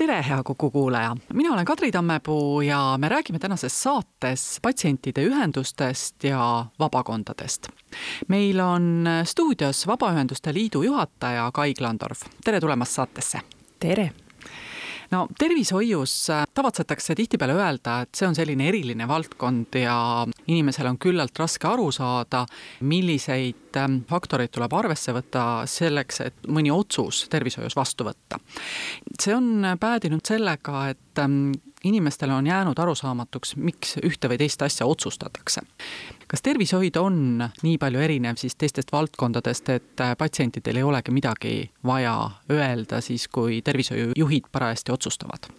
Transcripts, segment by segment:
tere, hea Kuku kuulaja, mina olen Kadri Tammepuu ja me räägime tänases saates patsientide ühendustest ja vabakondadest. meil on stuudios Vabaühenduste Liidu juhataja Kai Klandorf, tere tulemast saatesse. tere no tervishoius äh, tavatsetakse tihtipeale öelda, et see on selline eriline valdkond ja inimesel on küllalt raske aru saada, milliseid ähm, faktoreid tuleb arvesse võtta selleks, et mõni otsus tervishoius vastu võtta. see on päädinud sellega, et ähm, inimestele on jäänud arusaamatuks, miks ühte või teist asja otsustatakse. kas tervishoid on nii palju erinev siis teistest valdkondadest, et äh, patsientidel ei olegi midagi vaja öelda siis, kui tervishoiujuhid parajasti otsustavad?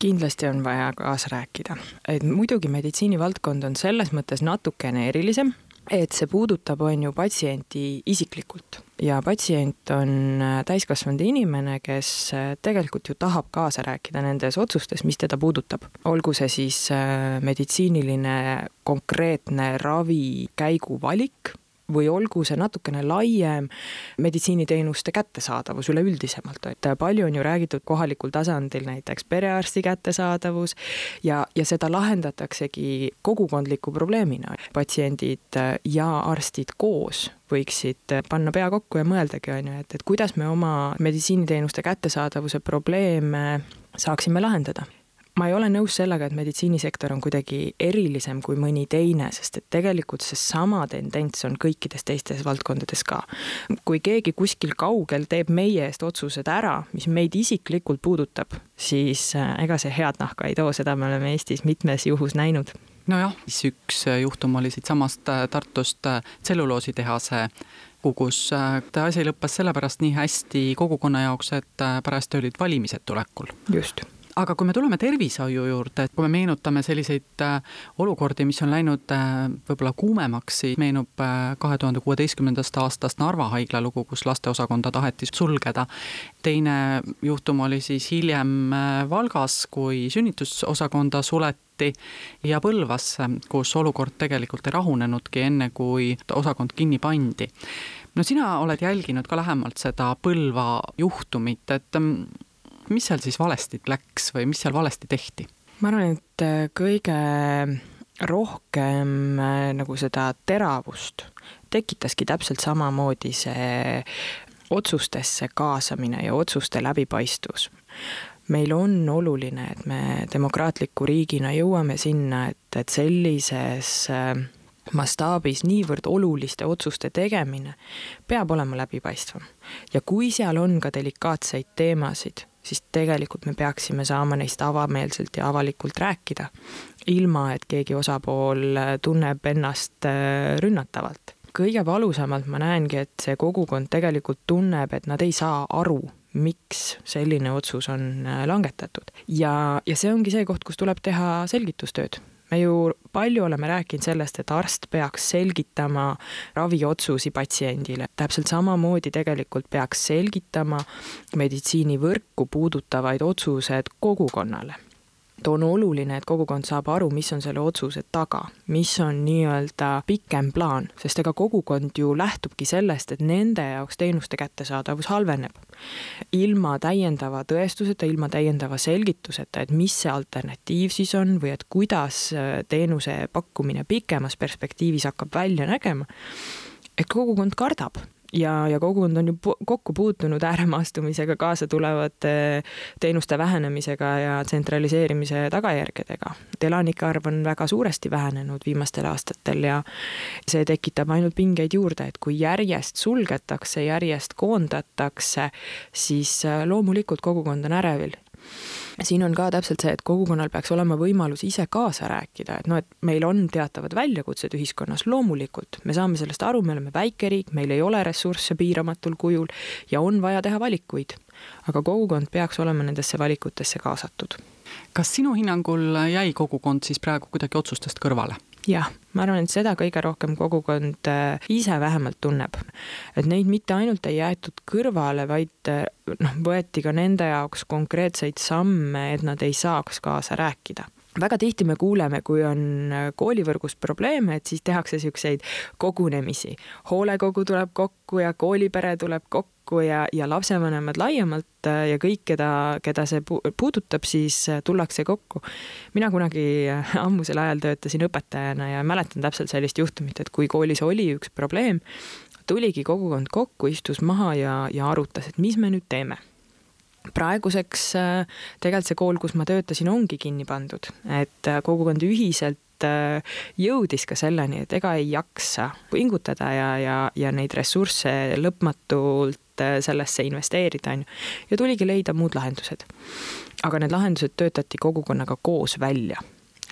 kindlasti on vaja kaasa rääkida, et muidugi meditsiinivaldkond on selles mõttes natukene erilisem, et see puudutab, on ju, patsienti isiklikult ja patsient on äh, täiskasvanud inimene, kes äh, tegelikult ju tahab kaasa rääkida nendes otsustes, mis teda puudutab. olgu see siis äh, meditsiiniline konkreetne ravikäigu valik või olgu see natukene laiem meditsiiniteenuste kättesaadavus üleüldisemalt, et palju on ju räägitud kohalikul tasandil näiteks perearsti kättesaadavus ja, ja seda lahendataksegi kogukondliku probleemina. patsiendid ja arstid koos võiksid panna pea kokku ja mõeldagi, on ju, et, et kuidas me oma meditsiiniteenuste kättesaadavuse probleeme saaksime lahendada ma ei ole nõus sellega, et meditsiinisektor on kuidagi erilisem kui mõni teine, sest et tegelikult seesama tendents on kõikides teistes valdkondades ka. kui keegi kuskil kaugel teeb meie eest otsused ära, mis meid isiklikult puudutab, siis äh, ega see head nahka ei too, seda me oleme Eestis mitmes juhus näinud nojah, siis üks äh, juhtum oli siitsamast äh, Tartust tselluloositehase kus asi lõppes sellepärast nii hästi kogukonna jaoks, et parajasti olid valimised tulekul. just aga kui me tuleme tervishoiu juurde, et kui me meenutame selliseid äh, olukordi, mis on läinud äh, võib-olla kuumemaks, siis meenub äh, kahe tuhande kuueteistkümnendast aastast Narva haigla lugu, kus lasteosakonda taheti sulgeda. teine juhtum oli siis hiljem Valgas, kui sünnitusosakonda suleti ja Põlvas, kus olukord tegelikult ei rahunenudki, enne kui osakond kinni pandi. no sina oled jälginud ka lähemalt seda Põlva juhtumit, et mm, mis seal siis valesti läks või mis seal valesti tehti? ma arvan, et äh, kõige rohkem äh, nagu seda teravust tekitaski täpselt samamoodi see otsustesse kaasamine ja otsuste läbipaistvus. meil on oluline, et me demokraatliku riigina jõuame sinna, et, et sellises äh, mastaabis niivõrd oluliste otsuste tegemine peab olema läbipaistvam. ja kui seal on ka delikaatseid teemasid, siis tegelikult me peaksime saama neist avameelselt ja avalikult rääkida, ilma et keegi osapool tunneb ennast äh, rünnatavalt. kõige valusamalt ma näengi, et see kogukond tegelikult tunneb, et nad ei saa aru, miks selline otsus on äh, langetatud. ja, ja see ongi see koht, kus tuleb teha selgitustööd me ju palju oleme rääkinud sellest, et arst peaks selgitama raviotsusi patsiendile, täpselt samamoodi tegelikult peaks selgitama meditsiinivõrku puudutavaid otsused kogukonnale on oluline, et kogukond saab aru, mis on selle otsuse taga, mis on nii-öelda pikem plaan, sest ega kogukond ju lähtubki sellest, et nende jaoks teenuste kättesaadavus halveneb. ilma täiendava tõestuseta, ilma täiendava selgituseta, et mis see alternatiiv siis on või et kuidas äh, teenuse pakkumine pikemas perspektiivis hakkab välja nägema, et kogukond kardab ja, ja kogukond on ju kokku puutunud ääremaastumisega kaasa tulevate teenuste vähenemisega ja tsentraliseerimise tagajärgedega. elanike arv on väga suuresti vähenenud viimastel aastatel ja see tekitab ainult pingeid juurde, et kui järjest sulgetakse, järjest koondatakse, siis loomulikult kogukond on ärevil siin on ka täpselt see, et kogukonnal peaks olema võimalus ise kaasa rääkida, et noh, et meil on teatavad väljakutsed ühiskonnas, loomulikult, me saame sellest aru, me oleme väike riik, meil ei ole ressursse piiramatul kujul ja on vaja teha valikuid. aga kogukond peaks olema nendesse valikutesse kaasatud. kas sinu hinnangul jäi kogukond siis praegu kuidagi otsustest kõrvale? Jah, ma arvan, et seda kõige rohkem kogukond äh, ise vähemalt tunneb. et neid mitte ainult ei jäetud kõrvale, vaid äh, noh, võeti ka nende jaoks konkreetseid samme, et nad ei saaks kaasa rääkida väga tihti me kuuleme, kui on äh, koolivõrgus probleeme, et siis tehakse niisuguseid kogunemisi. hoolekogu tuleb kokku ja koolipere tuleb kokku ja, ja lapsevanemad laiemalt äh, ja kõik, keda, keda see puudutab, siis äh, tullakse kokku. mina kunagi ammusel ajal töötasin õpetajana ja mäletan täpselt sellist juhtumit, et kui koolis oli üks probleem, tuligi kogukond kokku, istus maha ja, ja arutas, et mis me nüüd teeme praeguseks äh, tegelikult see kool, kus ma töötasin, ongi kinni pandud, et äh, kogukond ühiselt äh, jõudis ka selleni, et ega ei jaksa pingutada ja, ja, ja neid ressursse lõpmatult sellesse investeerida, on ju. ja tuligi leida muud lahendused. aga need lahendused töötati kogukonnaga koos välja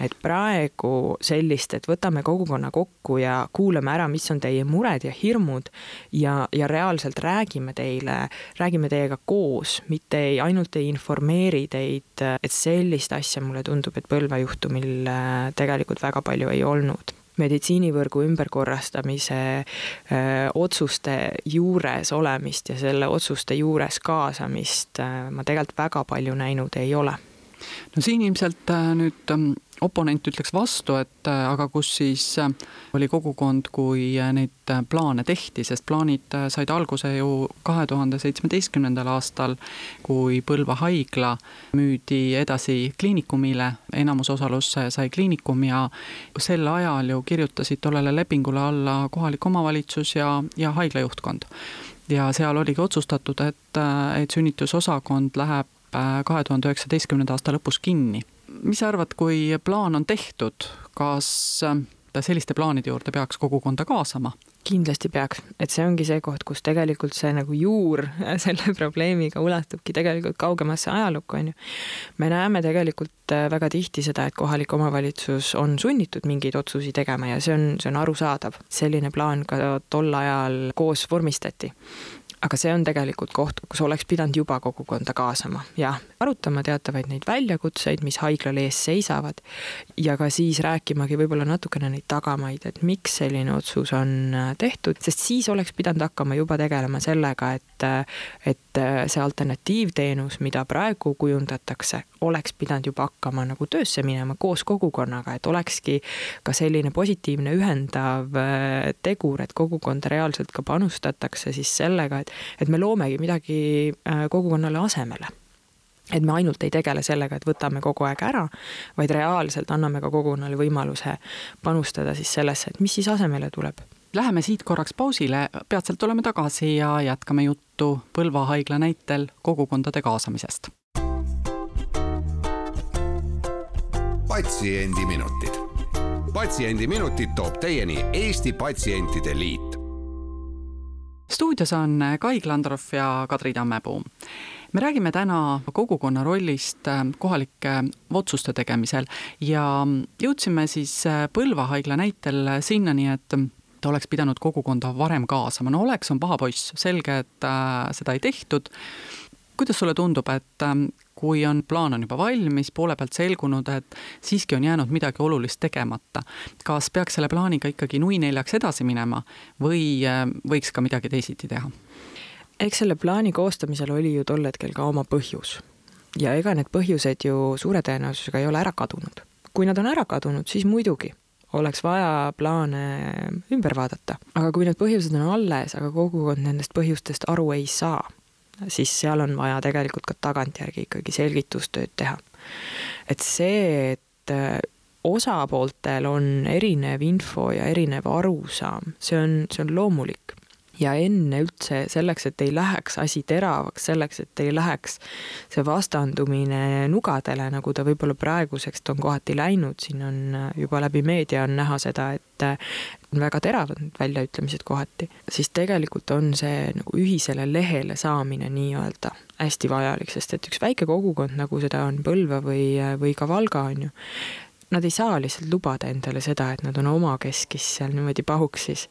et praegu sellist, et võtame kogukonna kokku ja kuulame ära, mis on teie mured ja hirmud ja, ja reaalselt räägime teile, räägime teiega koos, mitte ei, ainult ei informeeri teid, et sellist asja mulle tundub, et Põlva juhtumil äh, tegelikult väga palju ei olnud. Meditsiinivõrgu ümberkorrastamise öö, äh, otsuste juures olemist ja selle otsuste juures kaasamist öö, äh, ma tegelikult väga palju näinud ei ole no siin ilmselt nüüd ähm, oponent ütleks vastu, et äh, aga kus siis äh, oli kogukond, kui äh, neid plaane tehti, sest plaanid said alguse ju kahe tuhande seitsmeteistkümnendal aastal, kui Põlva haigla müüdi edasi kliinikumile, enamusosalus sai kliinikum ja sel ajal ju kirjutasid tollele lepingule alla kohalik omavalitsus ja, ja haigla juhtkond. ja seal oligi otsustatud, et, et sünnitusosakond läheb kahe tuhande üheksateistkümnenda aasta lõpus kinni mis sa arvad, kui plaan on tehtud, kas äh, selliste plaanide juurde peaks kogukonda kaasama? kindlasti peaks, et see ongi see koht, kus tegelikult see nagu juur selle probleemiga ulatubki tegelikult kaugemasse ajalukku, on ju. me näeme tegelikult äh, väga tihti seda, et kohalik omavalitsus on sunnitud mingeid otsusi tegema ja see on, see on arusaadav. selline plaan ka tol ajal koos vormistati aga see on tegelikult koht, kus oleks pidanud juba kogukonda kaasama, jah, arutama teatavaid neid väljakutseid, mis haiglal ees seisavad ja ka siis rääkimagi võib-olla natukene neid tagamaid, et miks selline otsus on äh, tehtud, sest siis oleks pidanud hakkama juba tegelema sellega, et äh, et äh, see alternatiivteenus, mida praegu kujundatakse, oleks pidanud juba hakkama nagu töösse minema koos kogukonnaga, et olekski ka selline positiivne ühendav tegur, et kogukonda reaalselt ka panustatakse siis sellega, et et, et me loomegi midagi äh, kogukonnale asemele et me ainult ei tegele sellega, et võtame kogu aeg ära, vaid reaalselt anname ka kogukonnale võimaluse panustada siis sellesse, et mis siis asemele tuleb. Läheme siit korraks pausile, peatselt tuleme tagasi ja jätkame juttu Põlva haigla näitel kogukondade kaasamisest. patsiendiminutid. patsiendiminutid toob teieni Eesti Patsientide Liit stuudios on Kai Klandorf ja Kadri Tammepuu. me räägime täna kogukonna rollist äh, kohalike otsuste tegemisel ja jõudsime siis äh, Põlva haigla näitel sinnani, et ta oleks pidanud kogukonda varem kaasama, no oleks on paha poiss, selge, et äh, seda ei tehtud. kuidas sulle tundub, et kui on, plaan on juba valmis, poole pealt selgunud, et siiski on jäänud midagi olulist tegemata. kas peaks selle plaaniga ikkagi nui neljaks edasi minema või äh, võiks ka midagi teisiti teha? eks selle plaani koostamisel oli ju tol hetkel ka oma põhjus. ja ega need põhjused ju suure tõenäosusega ei ole ära kadunud. kui nad on ära kadunud, siis muidugi oleks vaja plaane ümber vaadata. aga kui need põhjused on alles, aga kogukond nendest põhjustest aru ei saa, siis seal on vaja tegelikult ka tagantjärgi ikkagi selgitustööd teha. et see, et äh, osapooltel on erinev info ja erinev arusaam, see on, see on loomulik ja enne üldse selleks, et ei läheks asi teravaks, selleks, et ei läheks see vastandumine nugadele, nagu ta võib-olla praeguseks on kohati läinud, siin on juba läbi meedia on näha seda, et on väga teravad need väljaütlemised kohati, siis tegelikult on see nagu ühisele lehele saamine nii-öelda hästi vajalik, sest et üks väike kogukond, nagu seda on Põlva või, või ka Valga, on ju, nad ei saa lihtsalt lubada endale seda, et nad on omakeskis seal niimoodi pahuksis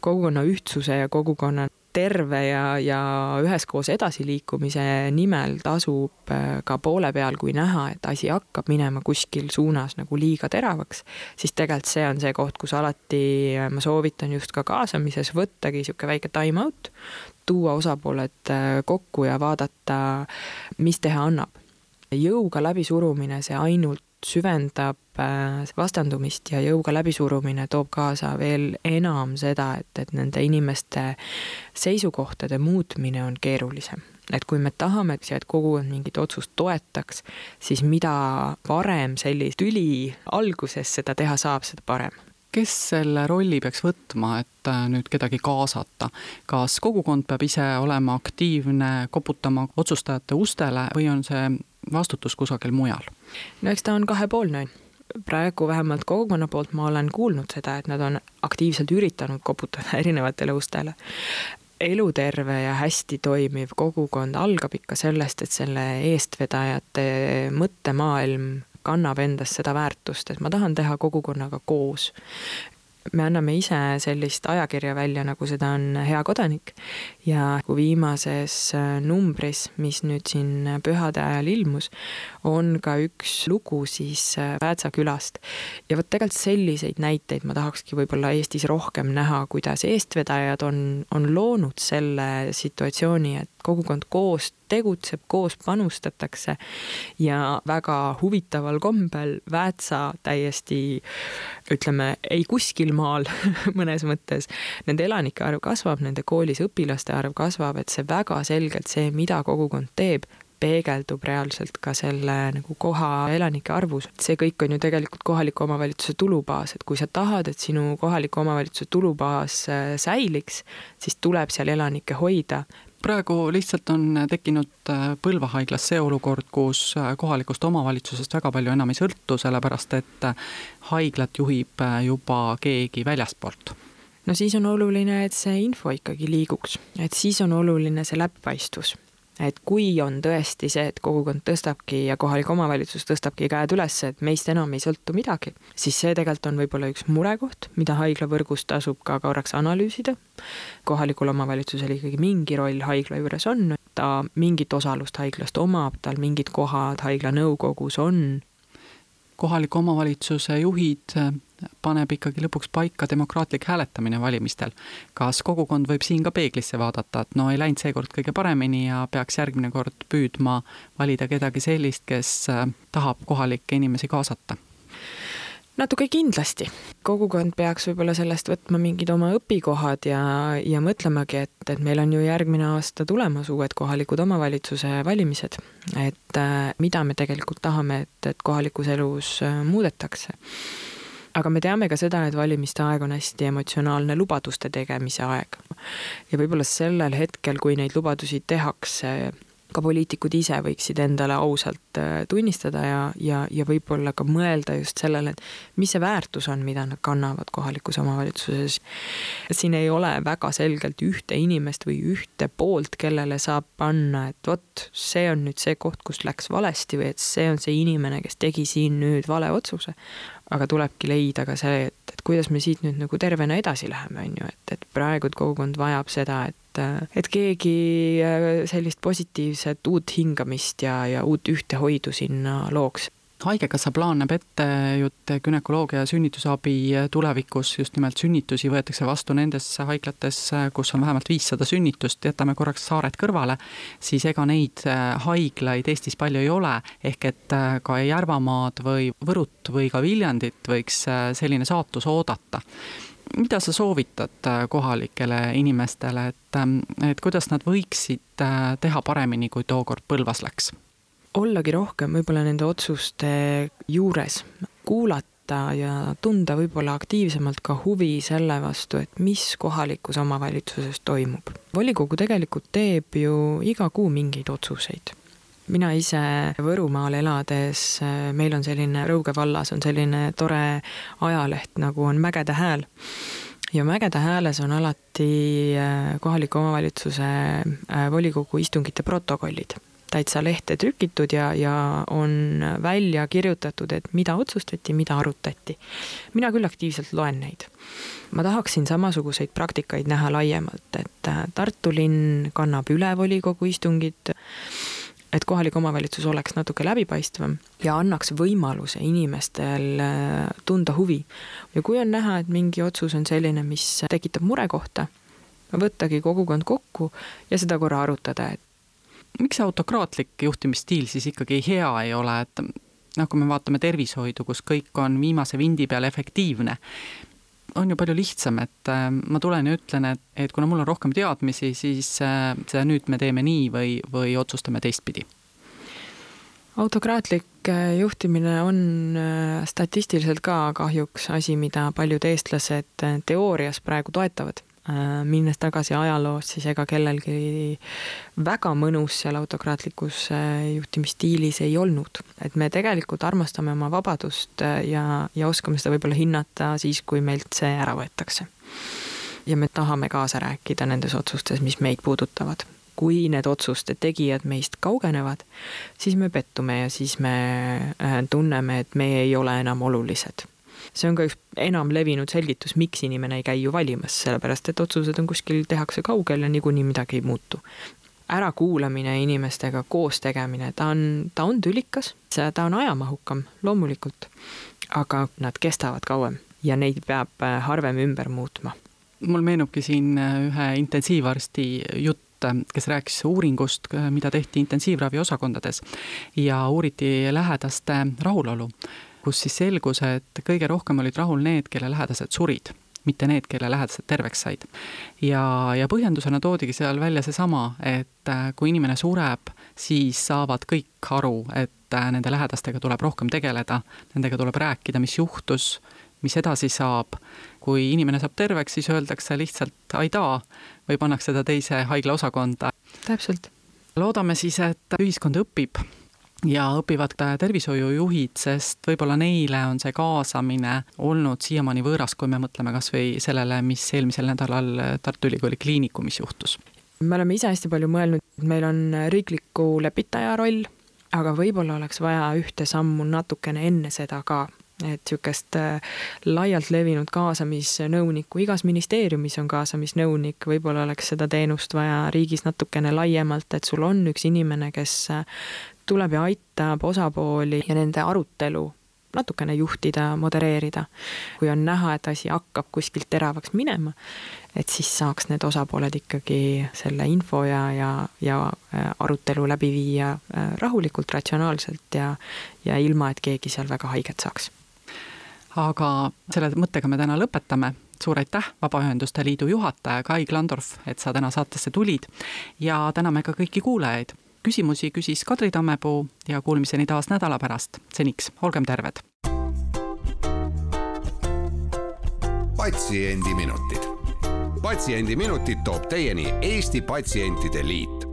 kogukonna ühtsuse ja kogukonna terve ja, ja üheskoos edasiliikumise nimel tasub äh, ka poole peal, kui näha, et asi hakkab minema kuskil suunas nagu liiga teravaks, siis tegelikult see on see koht, kus alati äh, ma soovitan just ka kaasamises võttagi niisugune väike time out, tuua osapooled kokku ja vaadata, mis teha annab. jõuga läbisurumine, see ainult süvendab äh, vastandumist ja jõuga läbisurumine toob kaasa veel enam seda, et, et nende inimeste seisukohtade muutmine on keerulisem. et kui me tahame, et kogukond mingit otsust toetaks, siis mida varem sellist tüli alguses seda teha saab, seda parem kes selle rolli peaks võtma, et äh, nüüd kedagi kaasata? kas kogukond peab ise olema aktiivne, koputama otsustajate ustele või on see vastutus kusagil mujal? no eks ta on kahepoolne praegu vähemalt kogukonna poolt ma olen kuulnud seda, et nad on aktiivselt üritanud koputada erinevatele ustele. eluterve ja hästi toimiv kogukond algab ikka sellest, et selle eestvedajate mõttemaailm kannab endas seda väärtust, et ma tahan teha kogukonnaga koos me anname ise sellist ajakirja välja, nagu seda on Hea kodanik ja viimases äh, numbris, mis nüüd siin pühade ajal ilmus, on ka üks lugu siis äh, Väätsa külast. ja vot tegelikult selliseid näiteid ma tahakski võib-olla Eestis rohkem näha, kuidas eestvedajad on, on loonud selle situatsiooni, et kogukond koos tegutseb, koos panustatakse ja väga huvitaval kombel Väätsa täiesti ütleme, ei kuskil maal mõnes mõttes, nende elanike arv kasvab, nende koolis õpilaste arv kasvab, et see väga selgelt see, mida kogukond teeb, peegeldub reaalselt ka selle nagu koha elanike arvus. see kõik on ju tegelikult kohaliku omavalitsuse tulubaas, et kui sa tahad, et sinu kohaliku omavalitsuse tulubaas äh, säiliks, siis tuleb seal elanikke hoida, praegu lihtsalt on tekkinud äh, Põlva haiglas see olukord, kus äh, kohalikust omavalitsusest väga palju enam ei sõltu, sellepärast et äh, haiglat juhib juba keegi väljastpoolt no siis on oluline, et see info ikkagi liiguks, et siis on oluline see läbipaistvus et kui on tõesti see, et kogukond tõstabki ja kohalik omavalitsus tõstabki käed üles, et meist enam ei sõltu midagi, siis see tegelikult on võib-olla üks murekoht, mida haiglavõrgus tasub ka korraks analüüsida. kohalikul omavalitsusel ikkagi mingi roll haigla juures on, ta mingit osalust haiglast omab, tal mingid kohad haigla nõukogus on. kohaliku omavalitsuse juhid paneb ikkagi lõpuks paika demokraatlik hääletamine valimistel. kas kogukond võib siin ka peeglisse vaadata, et no ei läinud seekord kõige paremini ja peaks järgmine kord püüdma valida kedagi sellist, kes äh, tahab kohalikke inimesi kaasata? natuke kindlasti. kogukond peaks võib-olla sellest võtma mingid oma õpikohad ja, ja mõtlemagi, et, et meil on ju järgmine aasta tulemas uued kohalikud omavalitsuse valimised. et äh, mida me tegelikult tahame, et, et kohalikus elus äh, muudetakse aga me teame ka seda, et valimiste aeg on hästi emotsionaalne lubaduste tegemise aeg. ja võib-olla sellel hetkel, kui neid lubadusi tehakse, ka poliitikud ise võiksid endale ausalt äh, tunnistada ja, ja, ja võib-olla ka mõelda just sellele, et mis see väärtus on, mida nad kannavad kohalikus omavalitsuses. siin ei ole väga selgelt ühte inimest või ühte poolt, kellele saab panna, et vot, see on nüüd see koht, kus läks valesti või et see on see inimene, kes tegi siin nüüd vale otsuse aga tulebki leida ka see, et, et kuidas me siit nüüd nagu tervena edasi läheme, on ju, et, et praegu kogukond vajab seda, et, et keegi äh, sellist positiivset uut hingamist ja, ja uut ühtehoidu sinna looks haigekassa plaan näeb ette ju, günekoloogia ja sünnitusabi tulevikus. Just nimelt sünnitusi võetakse vastu nendes haiglates, kus on vähemalt viissada sünnitust, jätame korraks saared kõrvale, siis ega neid äh, haiglaid Eestis palju ei ole, ehk et äh, ka Järvamaad või Võrut või ka Viljandit võiks äh, selline saatus oodata. Mida sa soovitad kohalikele inimestele, et, et kuidas nad võiksid teha paremini, kui tookord Põlvas läks? Ollagi rohkem võib-olla nende otsuste juures, kuulata ja tunda võib-olla aktiivsemalt ka huvi selle vastu, et mis kohalikus omavalitsuses toimub. volikogu tegelikult teeb ju iga kuu mingeid otsuseid mina ise Võrumaal elades, meil on selline, Rõuge vallas on selline tore ajaleht, nagu on Mägede Hääl. ja Mägede Hääles on alati kohaliku omavalitsuse volikogu istungite protokollid täitsa lehte trükitud ja, ja on välja kirjutatud, et mida otsustati, mida arutati. mina küll aktiivselt loen neid. ma tahaksin samasuguseid praktikaid näha laiemalt, et äh, Tartu linn kannab üle volikogu istungit et kohalik omavalitsus oleks natuke läbipaistvam ja annaks võimaluse inimestel äh, tunda huvi. ja kui on näha, et mingi otsus on selline, mis tekitab murekohta, võttagi kogukond kokku ja seda korra arutada, et miks see autokraatlik juhtimisstiil siis ikkagi hea ei ole, et noh, kui me vaatame tervishoidu, kus kõik on viimase vindi peal efektiivne, on ju palju lihtsam, et äh, ma tulen ja ütlen, et, et kuna mul on rohkem teadmisi, siis äh, seda nüüd me teeme nii või, või otsustame teistpidi autokraatlik äh, juhtimine on statistiliselt ka kahjuks asi, mida paljud eestlased teoorias praegu toetavad. Äh, minnes tagasi ajaloos, siis ega kellelgi väga mõnus seal autokraatlikus äh, juhtimisstiilis ei olnud. et me tegelikult armastame oma vabadust äh, ja, ja oskame seda võib-olla hinnata siis, kui meilt see ära võetakse. ja me tahame kaasa rääkida nendes otsustes, mis meid puudutavad kui need otsuste tegijad meist kaugenevad, siis me pettume ja siis me tunneme, et meie ei ole enam olulised see on ka üks enam levinud selgitus, miks inimene ei käi ju valimas, sellepärast et otsused on kuskil, tehakse kaugel ja niikuinii midagi ei muutu. ärakuulamine inimestega, koos tegemine, ta on, ta on tülikas, ta on ajamahukam, loomulikult, aga nad kestavad kauem ja neid peab äh, harvem ümber muutma. mul meenubki siin äh, ühe intensiivarsti jutt, kes rääkis uuringust, äh, mida tehti intensiivravi osakondades ja uuriti lähedaste rahulolu kus siis selgus, et kõige rohkem olid rahul need, kelle lähedased surid mitte need, kelle lähedased terveks said. ja, ja põhjendusena toodigi seal välja seesama, et äh, kui inimene sureb, siis saavad kõik aru, et äh, nende lähedastega tuleb rohkem tegeleda, nendega tuleb rääkida, mis juhtus, mis edasi saab. kui inimene saab terveks, siis öeldakse lihtsalt aidaa või pannakse ta teise haigla osakonda. täpselt. loodame siis, et ühiskond õpib ja õpivad tervishoiujuhid, sest võib-olla neile on see kaasamine olnud siiamaani võõras, kui me mõtleme kas või sellele, mis eelmisel nädalal Tartu Ülikooli Kliinikumis juhtus. me oleme ise hästi palju mõelnud, et meil on riikliku lepitaja roll, aga võib-olla oleks vaja ühte sammu natukene enne seda ka et niisugust äh, laialt levinud kaasamisnõunikku, igas ministeeriumis on kaasamisnõunik, võib-olla oleks seda teenust vaja riigis natukene laiemalt, et sul on üks inimene, kes äh, tuleb ja aitab osapooli ja nende arutelu natukene juhtida, modereerida. kui on näha, et asi hakkab kuskilt teravaks minema, et siis saaks need osapooled ikkagi selle info ja, ja, ja äh, arutelu läbi viia rahulikult, ratsionaalselt ja, ja ilma, et keegi seal väga haiget saaks aga selle mõttega me täna lõpetame. suur aitäh, Vabaühenduste Liidu juhataja Kai Klandorf, et sa täna saatesse tulid ja täname ka kõiki kuulajaid. Küsimusi küsis Kadri Tammepuu ja kuulmiseni taas nädala pärast. seniks olgem terved. patsiendiminutid. patsiendiminutid toob teieni Eesti Patsientide Liit